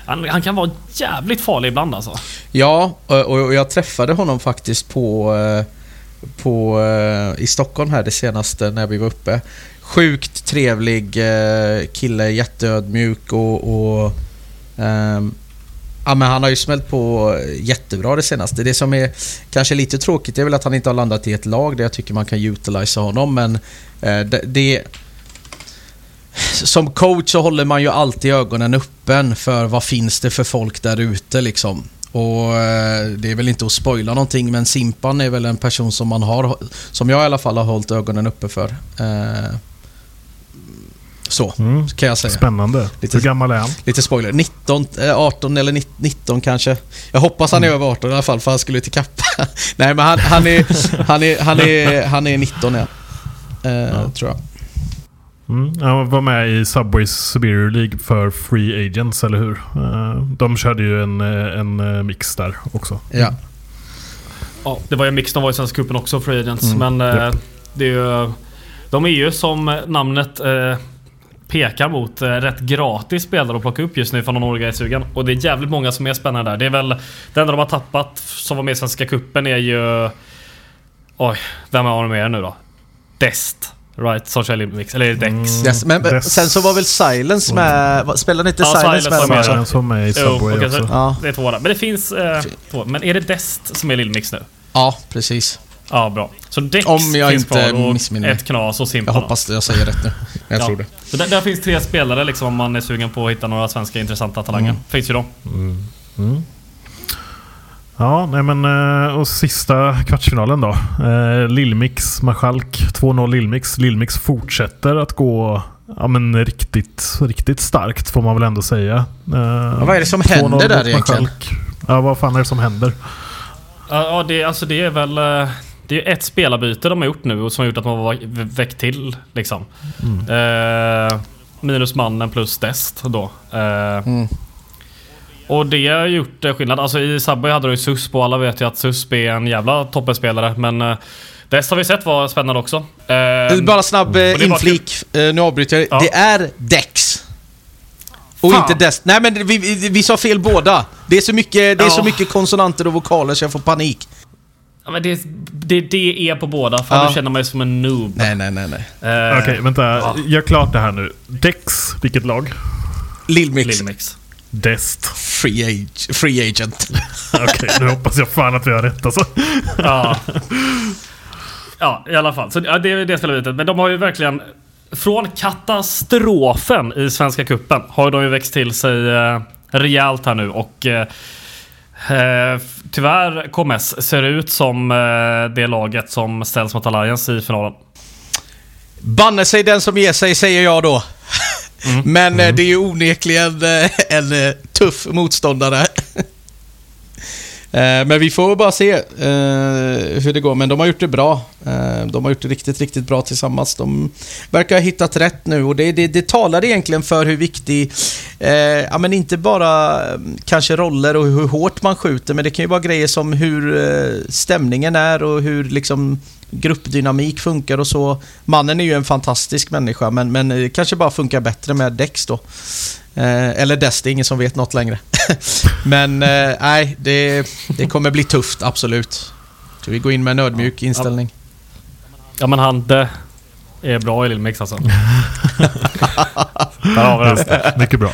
han, han, kan vara jävligt farlig ibland alltså. Ja, och, jag träffade honom faktiskt på, eh, på, eh, i Stockholm här det senaste när vi var uppe. Sjukt trevlig eh, kille, jätteödmjuk och, och ehm, Ja, men han har ju smält på jättebra det senaste. Det som är kanske lite tråkigt är väl att han inte har landat i ett lag där jag tycker man kan utilisa honom. Men det, som coach så håller man ju alltid ögonen öppen för vad finns det för folk där ute liksom. Och eh, det är väl inte att spoila någonting men Simpan är väl en person som man har, som jag i alla fall har hållit ögonen uppe för. Eh, så, mm. kan jag säga. Spännande. Lite, Hur gammal är han? Lite spoiler. 19, 18 eh, eller 19 kanske. Jag hoppas han är mm. över 18 i alla fall för han skulle till Kappa. Nej men han, han, är, han, är, han, är, han är 19 ja. Eh, ja. Tror jag. Mm, han var med i Subways Superior League för Free Agents, eller hur? Eh, de körde ju en, eh, en eh, mix där också. Ja. Ja, det var ju en mix. De var i Svenska Cupen också, Free Agents. Mm, men yep. det är ju, de är ju som namnet pekar mot rätt gratis spelare att plocka upp just nu från någon är sugen. Och det är jävligt många som är spännande där. Det är väl det enda de har tappat som var med i Svenska Cupen är ju... Oj, vem har de med nu då? Dest. Right, Social Mix, eller Dex. Mm, yes, men, men sen så var väl Silence med... Spelade inte ja, Silence, Silence med? Silence var med i Subway jo, okay, också. Ja. Det är två där. Men det finns eh, två. Men är det Dest som är Lillmix nu? Ja, precis. Ja, bra. Så Dex Om jag finns inte kvar missminner ett knas och Simpa Jag hoppas jag säger rätt nu. Jag ja. tror det. Så där, där, finns tre spelare liksom om man är sugen på att hitta några svenska intressanta talanger. Mm. Finns ju de. Mm. Ja, nej men eh, och sista kvartsfinalen då. Eh, Lillmix, Marskalk 2-0 Lillmix. Lillmix fortsätter att gå ja, men riktigt, riktigt starkt får man väl ändå säga. Eh, ja, vad är det som händer där egentligen? Ja, vad fan är det som händer? Ja, det, alltså det är väl... Det är ett spelarbyte de har gjort nu som har gjort att man har väckt till liksom. Mm. Eh, minus mannen plus Dest då. Eh, mm. Och det har gjort eh, skillnad. Alltså i Subway hade du ju SUSP och alla vet ju att SUSP är en jävla toppenspelare. Men uh, Dest har vi sett var spännande också. Uh, Bara snabb uh, inflik. Uh, nu avbryter jag. Ja. Det är Dex. Och Fan. inte Dest. Nej men vi, vi, vi, sa fel båda. Det är så mycket, det är ja. så mycket konsonanter och vokaler så jag får panik. Ja, men det, det, det är på båda, för ja. då känner man sig som en noob. Nej, nej, nej. nej. Uh, Okej, okay, vänta. Ja. Gör klart det här nu. Dex, vilket lag? Lillmix. Lillmix. Dest. Free, age, free agent. Okej, okay, nu hoppas jag fan att vi har rätt alltså. ja. ja, i alla fall. Så ja, det är det spelarbytet. Men de har ju verkligen från katastrofen i Svenska Kuppen har de ju växt till sig eh, rejält här nu och eh, eh tyvärr KMS ser ut som eh, det laget som ställs mot Alliance i finalen. Banne sig den som ger sig, säger jag då. Mm. Men mm. det är ju onekligen en tuff motståndare. Eh, men vi får bara se eh, hur det går. Men de har gjort det bra. Eh, de har gjort det riktigt, riktigt bra tillsammans. De verkar ha hittat rätt nu och det, det, det talar egentligen för hur viktig, ja men inte bara mm, kanske roller och hur hårt man skjuter, men det kan ju vara grejer som hur stämningen är och hur liksom gruppdynamik funkar och så. Mannen är ju en fantastisk människa, men, men det kanske bara funkar bättre med Dex då. Eh, eller Dest, det är ingen som vet något längre. Men eh, nej, det, det kommer bli tufft, absolut. Så vi går in med en ödmjuk inställning. Ja men han, det är bra i Lillmix alltså. Där har vi det. Mycket bra.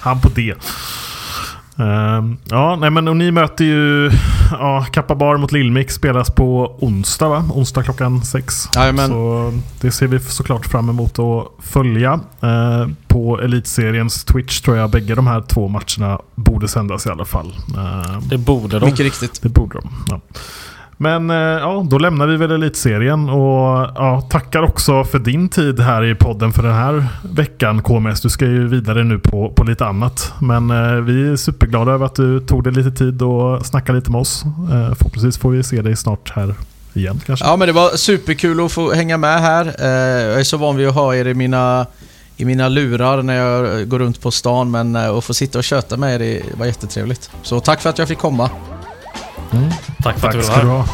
Han på det. Uh, ja, nej men och ni möter ju ja, Kappa Bar mot Lillmix spelas på onsdag va? Onsdag klockan sex. Jajamän. Så det ser vi såklart fram emot att följa. Uh, på Elitseriens Twitch tror jag bägge de här två matcherna borde sändas i alla fall. Uh, det borde de. Mycket riktigt. Det borde de. Ja. Men eh, ja, då lämnar vi väl Elitserien och ja, tackar också för din tid här i podden för den här veckan KMS. Du ska ju vidare nu på, på lite annat. Men eh, vi är superglada över att du tog dig lite tid och snackade lite med oss. Eh, förhoppningsvis får vi se dig snart här igen kanske. Ja men det var superkul att få hänga med här. Eh, jag är så van vid att ha er i mina i mina lurar när jag går runt på stan men eh, att få sitta och köta med er det var jättetrevligt. Så tack för att jag fick komma. Mm. Tack för Tack att du var här.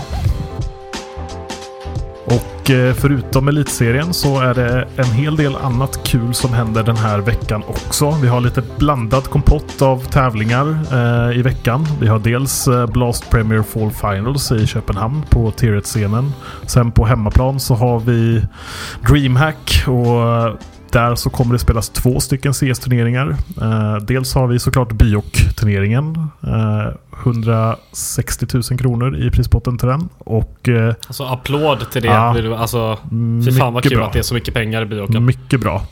Och eh, förutom Elitserien så är det en hel del annat kul som händer den här veckan också. Vi har lite blandad kompott av tävlingar eh, i veckan. Vi har dels eh, Blast Premier Fall Finals i Köpenhamn på T1-scenen. Sen på hemmaplan så har vi DreamHack och där så kommer det spelas två stycken CS-turneringar. Eh, dels har vi såklart Biok-turneringen. Eh, 160 000 kronor i prispotten till den. Och, eh, alltså applåd till det. Ja, alltså, fy fan vad kul bra. att det är så mycket pengar i Bioken. Mycket bra.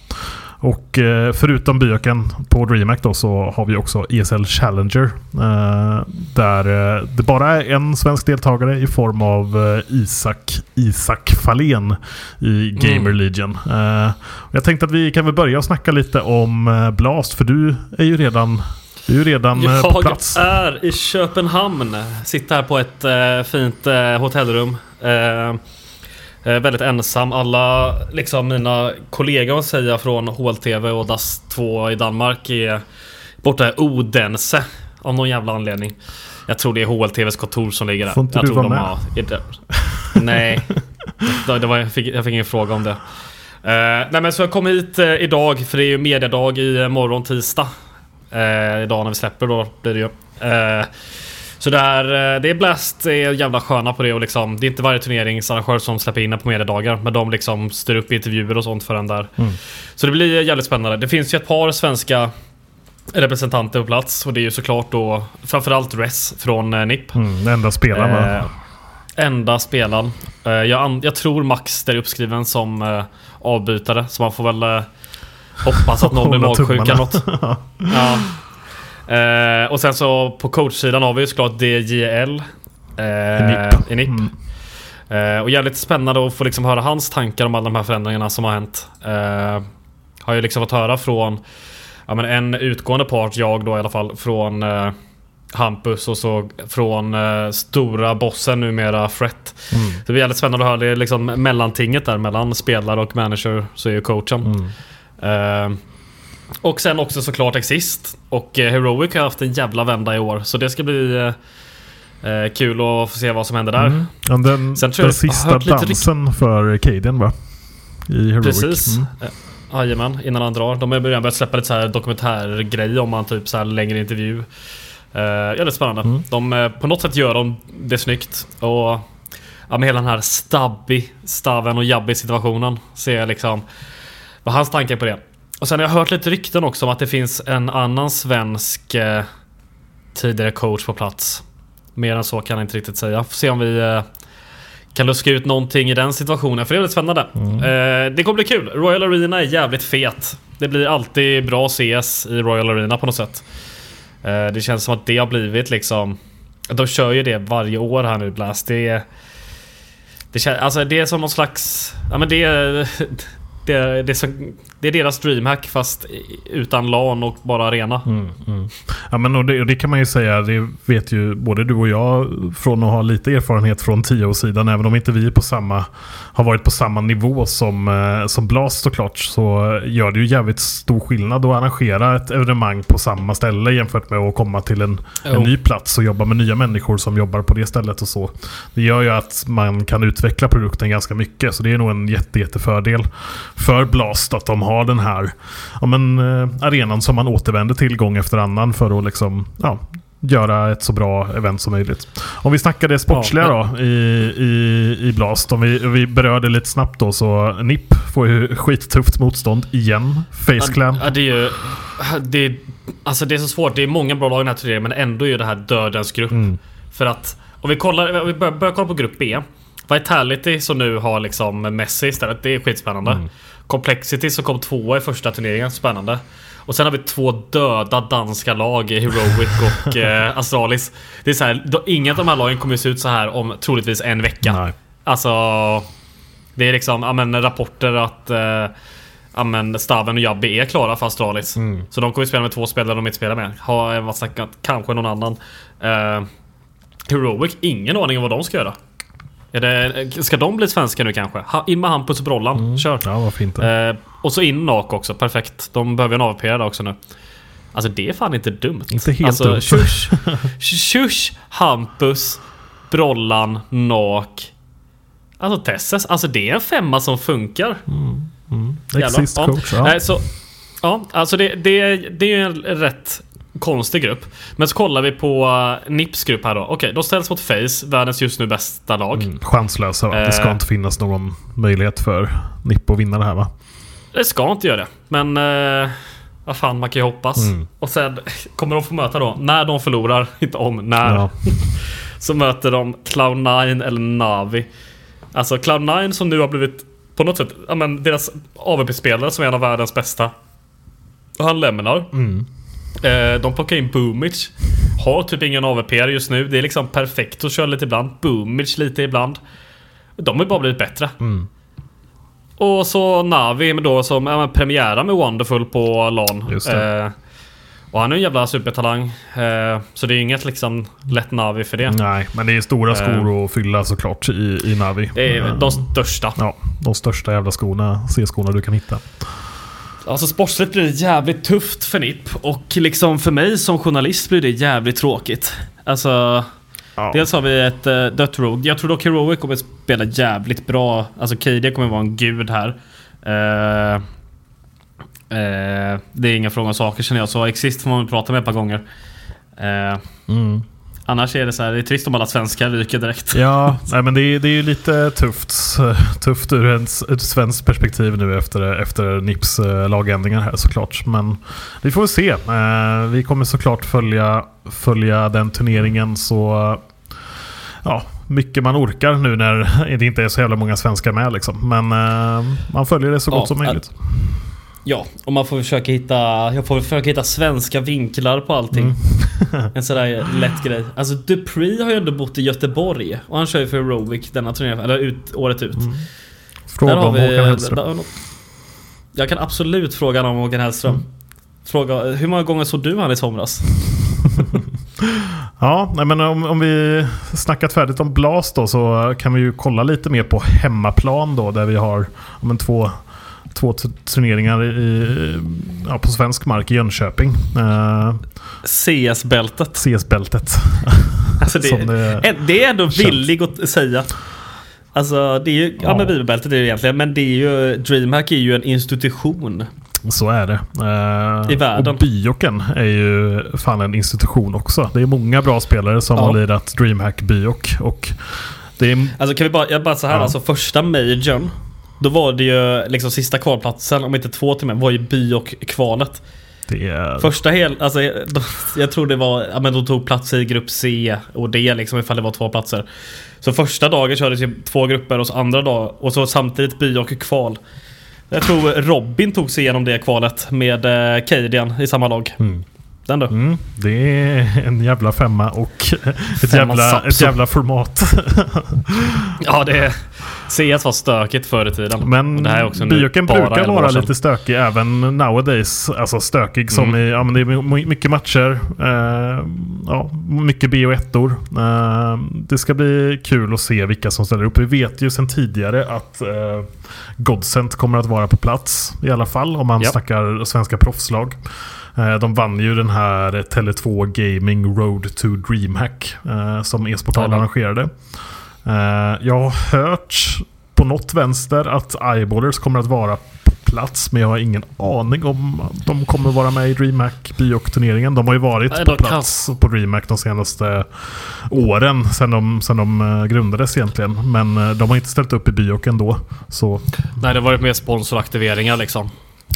Och eh, förutom Byaken på DreamHack då så har vi också ESL Challenger. Eh, där eh, det bara är en svensk deltagare i form av eh, Isak, Isak Fahlén i Gamer mm. Legion. Eh, jag tänkte att vi kan väl börja snacka lite om Blast för du är ju redan du är ju redan jag på plats. Jag är i Köpenhamn. Sitter här på ett fint hotellrum. Eh, väldigt ensam. Alla liksom mina kollegor säga från HLTV och DAS 2 i Danmark är borta i Odense. Av någon jävla anledning. Jag tror det är HLTVs kontor som ligger där. Får inte jag du tror vara med? Har, nej. det var, jag, fick, jag fick ingen fråga om det. Uh, nej men så jag kom hit uh, idag för det är ju mediadag i morgon tisdag. Uh, idag när vi släpper då blir det ju. Så där, eh, det är Blast är jävla sköna på det och liksom Det är inte varje turneringsarrangör som släpper in på mediedagar Men de liksom styr upp intervjuer och sånt för den där. Mm. Så det blir jävligt spännande. Det finns ju ett par svenska representanter på plats och det är ju såklart då Framförallt Res från eh, NIP. Mm, Enda spelaren eh, Enda spelaren. Eh, jag, jag, tror Max är uppskriven som eh, avbytare så man får väl eh, Hoppas att någon blir magsjuk eller något. Ja. Eh, och sen så på coachsidan har vi ju såklart DJL. Eh, Enip. Mm. Eh, och jävligt spännande att få liksom höra hans tankar om alla de här förändringarna som har hänt. Eh, har ju liksom fått höra från ja, men en utgående part, jag då i alla fall, från eh, Hampus och så från eh, stora bossen numera Fret. Mm. Det blir jävligt spännande att höra det liksom mellantinget där mellan spelare och manager så är ju coachen. Mm. Eh, och sen också såklart Exist. Och eh, Heroic har haft en jävla vända i år. Så det ska bli eh, eh kul att få se vad som händer där. Mm. Ja, den sen den sista dansen för Cadian va? I Heroic. Precis. Mm. Eh, jajamän, innan han drar. De har redan börjat släppa lite så här dokumentärgrejer om han typ så här längre intervju. Uh, ja, det är spännande. Mm. De, på något sätt gör de det snyggt. Och ja, med hela den här stabby, staven och jabby situationen. Ser jag liksom vad hans tankar på det. Och sen har jag hört lite rykten också om att det finns en annan svensk eh, tidigare coach på plats. Mer än så kan jag inte riktigt säga. Får se om vi eh, kan luska ut någonting i den situationen. För det är väldigt spännande. Eh, det kommer bli kul. Royal Arena är jävligt fet. Det blir alltid bra CS i Royal Arena på något sätt. Eh, det känns som att det har blivit liksom... De kör ju det varje år här nu Blast. Det är... Det, alltså det är som någon slags... Ja men det är... Det är, det, är så, det är deras DreamHack fast utan LAN och bara arena. Mm, mm. Ja, men och det, det, kan man ju säga, det vet ju både du och jag från att ha lite erfarenhet från TO-sidan, även om inte vi på samma, har varit på samma nivå som, eh, som Blast såklart, så gör det ju jävligt stor skillnad att arrangera ett evenemang på samma ställe jämfört med att komma till en, en ny plats och jobba med nya människor som jobbar på det stället och så. Det gör ju att man kan utveckla produkten ganska mycket, så det är nog en jätte, jättefördel för Blast att de har den här ja, men, eh, arenan som man återvänder till gång efter annan för att liksom, ja, göra ett så bra event som möjligt. Om vi snackar det sportsliga ja, då i, i, i Blast. Om vi, vi berörde lite snabbt då så NIP får ju skittufft motstånd igen. Faceclan. Ja, det är ju... Det är, alltså det är så svårt. Det är många bra lag i den här turneringen men ändå är det här dödens grupp. Mm. För att om vi, kollar, om vi börjar, börjar kolla på grupp B. Vitality som nu har liksom Messi istället. Det är skitspännande. Mm. Complexity som kom tvåa i första turneringen. Spännande. Och sen har vi två döda danska lag, Heroic och eh, Astralis. Det är så här, då, inga av de här lagen kommer se ut så här om troligtvis en vecka. Nej. Alltså... Det är liksom, ja men rapporter att... Eh, ja men Staven och Jabbi är klara för Astralis. Mm. Så de kommer spela med två spelare de inte spelar med. Har varit snackat, kanske någon annan. Eh, Heroic, ingen aning om vad de ska göra. Är det, ska de bli svenska nu kanske? Ha, in med Hampus och Brollan. Mm. Kör. Ja, vad fint. Eh, och så in NAK också. Perfekt. De behöver en AVP där också nu. Alltså det är fan inte dumt. Inte helt alltså, dumt. Shush, shush, Hampus, Brollan, NAK. Alltså Tesses. Alltså det är en femma som funkar. Mm. Mm. Exist coach. Ja. så, ja, alltså det, det, det är en rätt konstig grupp. Men så kollar vi på uh, Nips grupp här då. Okej, de ställs mot Face, världens just nu bästa lag. Mm, chanslösa va? Det ska eh. inte finnas någon möjlighet för Nipp att vinna det här va? Det ska inte göra det. Men... Uh, vad fan, man kan ju hoppas. Mm. Och sen kommer de få möta då, när de förlorar, inte om, när. Ja. så möter de Cloud9 eller Navi. Alltså Cloud9 som nu har blivit på något sätt, ja men deras AVP-spelare som är en av världens bästa. Och han lämnar. Mm. Eh, de plockar in Boomich. Har typ ingen AVP just nu. Det är liksom perfekt att köra lite ibland. Boomich lite ibland. De har bara blivit bättre. Mm. Och så Navi då som ja, premiära med Wonderful på LAN. Eh, och han är en jävla supertalang. Eh, så det är inget liksom lätt Navi för det. Nej, men det är stora skor eh, att fylla såklart i, i Navi. Det är de största. Ja, de största jävla skorna, C-skorna du kan hitta. Alltså sportsligt blir det jävligt tufft för NIP och liksom för mig som journalist blir det jävligt tråkigt. Alltså... Ja. Dels har vi ett uh, dött Rogue. Jag tror dock Heroic kommer spela jävligt bra. Alltså KD kommer vara en gud här. Uh, uh, det är inga fråga om saker känner jag. Så Exist får man prata med ett par gånger. Uh, mm. Annars är det så här, det är trist om alla svenskar ryker direkt. Ja, nej, men det är, det är lite tufft, tufft ur ett, svenskt perspektiv nu efter, efter NIPs eh, lagändringar här såklart. Men vi får se. Eh, vi kommer såklart följa, följa den turneringen så ja, mycket man orkar nu när det inte är så jävla många svenskar med. Liksom. Men eh, man följer det så gott som möjligt. Ja, och man får försöka hitta, jag får försöka hitta svenska vinklar på allting. Mm. en sådär lätt grej. Alltså Dupree har ju ändå bott i Göteborg och han kör ju för Aerobic denna turnering, eller ut, året ut. Mm. Fråga om Håkan Hellström. Jag kan absolut fråga om Håkan Hellström. Mm. Fråga, hur många gånger såg du han i somras? ja, men om, om vi snackat färdigt om Blast då så kan vi ju kolla lite mer på hemmaplan då där vi har om två två turneringar i, ja, på svensk mark i Jönköping. Uh, CS-bältet. CS-bältet. Alltså det, det, det, är ändå villig att säga. Alltså det är ju, ja, ja men bibelbältet är det egentligen, men det är ju, DreamHack är ju en institution. Så är det. Uh, I världen. Och Bioken är ju fan en institution också. Det är många bra spelare som ja. har lirat DreamHack Biok. Och det är... Alltså kan vi bara, jag bara så här, ja. alltså första majorn då var det ju liksom sista kvalplatsen, om inte två till med, var ju by och kvalet. Är... Första hel, alltså de, jag tror det var, ja men de tog plats i grupp C och D liksom ifall det var två platser. Så första dagen kördes ju två grupper och så andra dag och så samtidigt by och kval. Jag tror Robin tog sig igenom det kvalet med eh, i samma lag. Mm. Den då? Mm, det är en jävla femma och ett, Femma jävla, ett jävla format. Ja, det CS var stökigt förr i tiden. Men det här är också Bioken brukar 11 år vara lite stökig även nowadays. Alltså stökig som Mm. i, ja men det är my- mycket matcher. Eh, ja, mycket B och ettor. Eh, det ska bli kul att se vilka som ställer upp. Vi vet ju sedan tidigare att eh, Godsent kommer att vara på plats i alla fall om man Ja. snackar svenska proffslag. Eh, De vann ju den här Tele2 Gaming Road to Dreamhack eh, som e-sportal Jajamän. arrangerade. Eh, Jag har hört på något vänster att Eyeballers kommer att vara på plats men jag har ingen aning om de kommer vara med i DreamHack Byok-turneringen. De har ju varit Nej, på kan- plats på DreamHack de senaste åren sedan de, sedan de grundades egentligen. Men de har inte ställt upp i Byok ändå. Så Nej, det har varit mer sponsoraktiveringar liksom.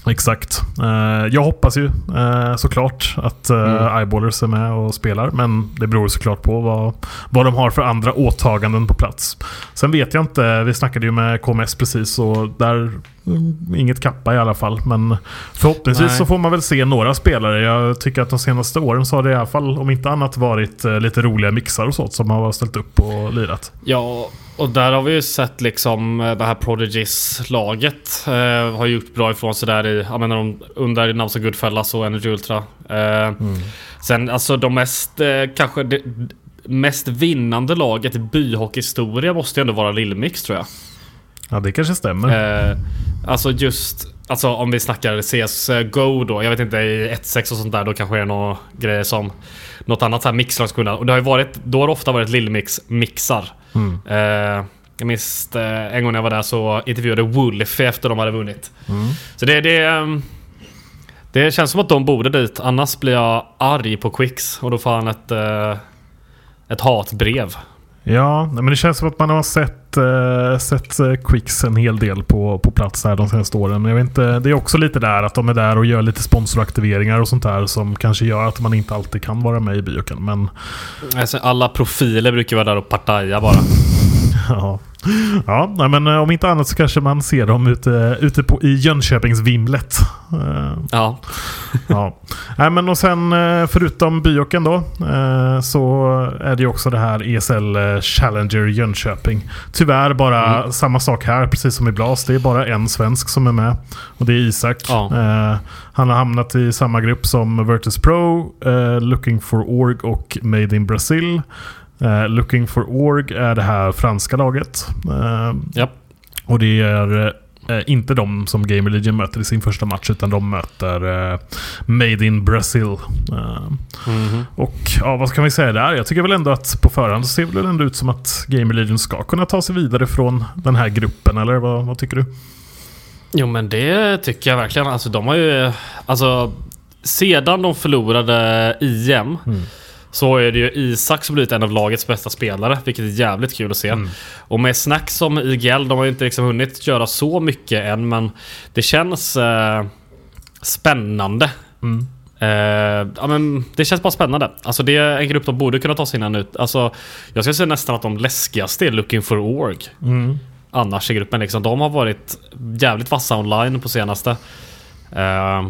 Exakt. Eh, jag hoppas ju eh, såklart att uh, Mm. Eyeballers är med och spelar. Men det beror såklart på vad, vad de har för andra åtaganden på plats. Sen vet jag inte. Vi snackade ju med KMS precis och där mm, inget kappa i alla fall. Men förhoppningsvis Nej. så får man väl se några spelare. Jag tycker att de senaste åren så har det i alla fall om inte annat varit eh, lite roliga mixar och sånt som har ställt upp och lirat. Ja, och där har vi ju sett liksom eh, det här Prodigies-laget eh, har gjort bra ifrån sig där i, jag menar de under namn som Goodfellas och Energy Ultra. Eh, Sen alltså de mest, eh, kanske det mest vinnande laget i byhockeyhistoria måste ju ändå vara Lillmix tror jag. Ja det kanske stämmer. Eh, alltså just, alltså om vi snackar CSGO då, jag vet inte i 1.6 och sånt där, då kanske det är några grejer som något annat så här mixlag skulle kunna. Och det har ju varit, då har det ofta varit Lillmix mixar. Mm. Eh, jag minns eh, en gång när jag var där så intervjuade Wolfie efter de hade vunnit. Mm. Så det, det, ehm, det känns som att de borde dit, annars blir jag arg på Quicks och då får han ett, eh, ett hatbrev. Ja, men det känns som att man har sett, eh, sett eh, Quicks en hel del på, på plats här de senaste åren. Men jag vet inte, det är också lite där att de är där och gör lite sponsoraktiveringar och sånt där som kanske gör att man inte alltid kan vara med i bioken. Men Alltså, alla profiler brukar vara där och partaja bara ja, ja men eh, om inte annat så kanske man ser dem ute, ute på, i Jönköpingsvimlet. Eh, Ja. ja. Nej, men och sen eh, förutom Byoken då så är det ju också det här ESL Challenger Jönköping. Tyvärr bara Mm. samma sak här, precis som i Blas. Det är bara en svensk som är med och det är Isak. Ja. Han har hamnat i samma grupp som Virtus Pro, Looking for Org och Made in Brazil. Eh, Looking for Org är det här franska laget. Eh, Japp. och det är eh, inte de som Game Legion möter i sin första match utan de möter Made in Brazil. Mhm. och ja, vad ska vi säga där? Jag tycker väl ändå att på förhand ser det ändå ut som att Game Legion ska kunna ta sig vidare från den här gruppen, eller vad, vad tycker du? Jo men det tycker jag verkligen. Alltså de har ju... Alltså... Sedan de förlorade IM Mm. Så är det ju Isak som blivit en av lagets bästa spelare, vilket är jävligt kul att se. Mm. Och med snack som IGL, de har ju inte liksom hunnit göra så mycket än, men det känns eh, spännande. Mm. Eh, ja, men det känns bara spännande. Alltså det är en grupp de borde kunna ta sig innan ut. Alltså, jag skulle säga nästan att de läskigaste är Looking for Org. Mm. Annars i gruppen liksom. De har varit jävligt vassa online på senaste. Eh,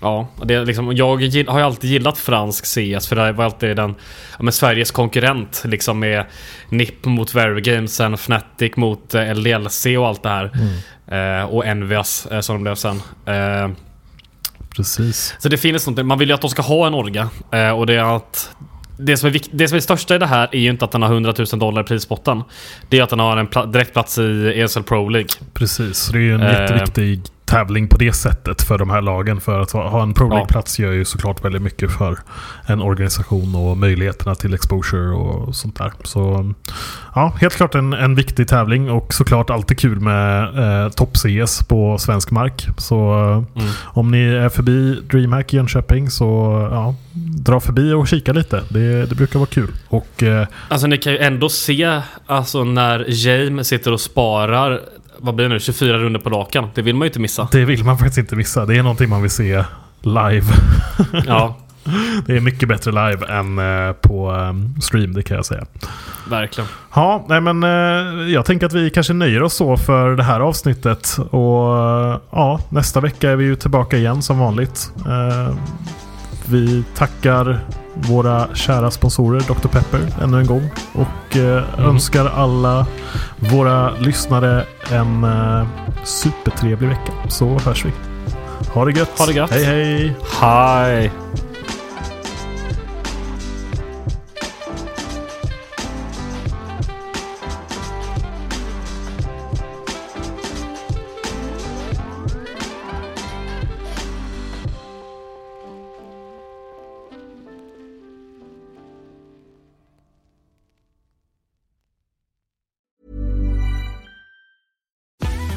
ja, det är liksom, jag gill- har ju alltid gillat fransk CS för det var alltid den ja, men Sveriges konkurrent liksom med NIP mot Very Games, sen Fnatic mot eh, LDLC och allt det här. Eh, och Envias eh, som de blev sen. Eh, Precis. så det finns någonting, man vill ju att de ska ha en orga. Eh, och det är att det som, är det som är största i det här är ju inte att den har 100 000 dollar i prisbotten. Det är att den har en pla- direktplats i ESL Pro League. Precis, det är ju en Eh. jätteviktig tävling på det sättet för de här lagen. För att ha en Pro. League-plats gör ju såklart väldigt mycket för en organisation och möjligheterna till exposure och sånt där. Så ja, helt klart en, en viktig tävling och såklart alltid kul med eh, topp-CS på svensk mark. Så Mm. om ni är förbi DreamHack i Jönköping så ja, dra förbi och kika lite. Det, det brukar vara kul. Och eh, Alltså ni kan ju ändå se alltså när James sitter och sparar vad blir det nu? 24 runder på raken. Det vill man ju inte missa. det vill man faktiskt inte missa. Det är någonting man vill se live. Ja, det är mycket bättre live än eh, på eh, stream, det kan jag säga. verkligen. Ja, nej men eh, jag tänker att vi kanske nöjer oss så för det här avsnittet. Och eh, ja, nästa vecka är vi ju tillbaka igen som vanligt. Vi tackar våra kära sponsorer Dr. Pepper ännu en gång. Och eh, önskar alla våra lyssnare en eh, supertrevlig vecka. Så hörs vi. Ha det gött. Ha det gött. Hej hej. Hej!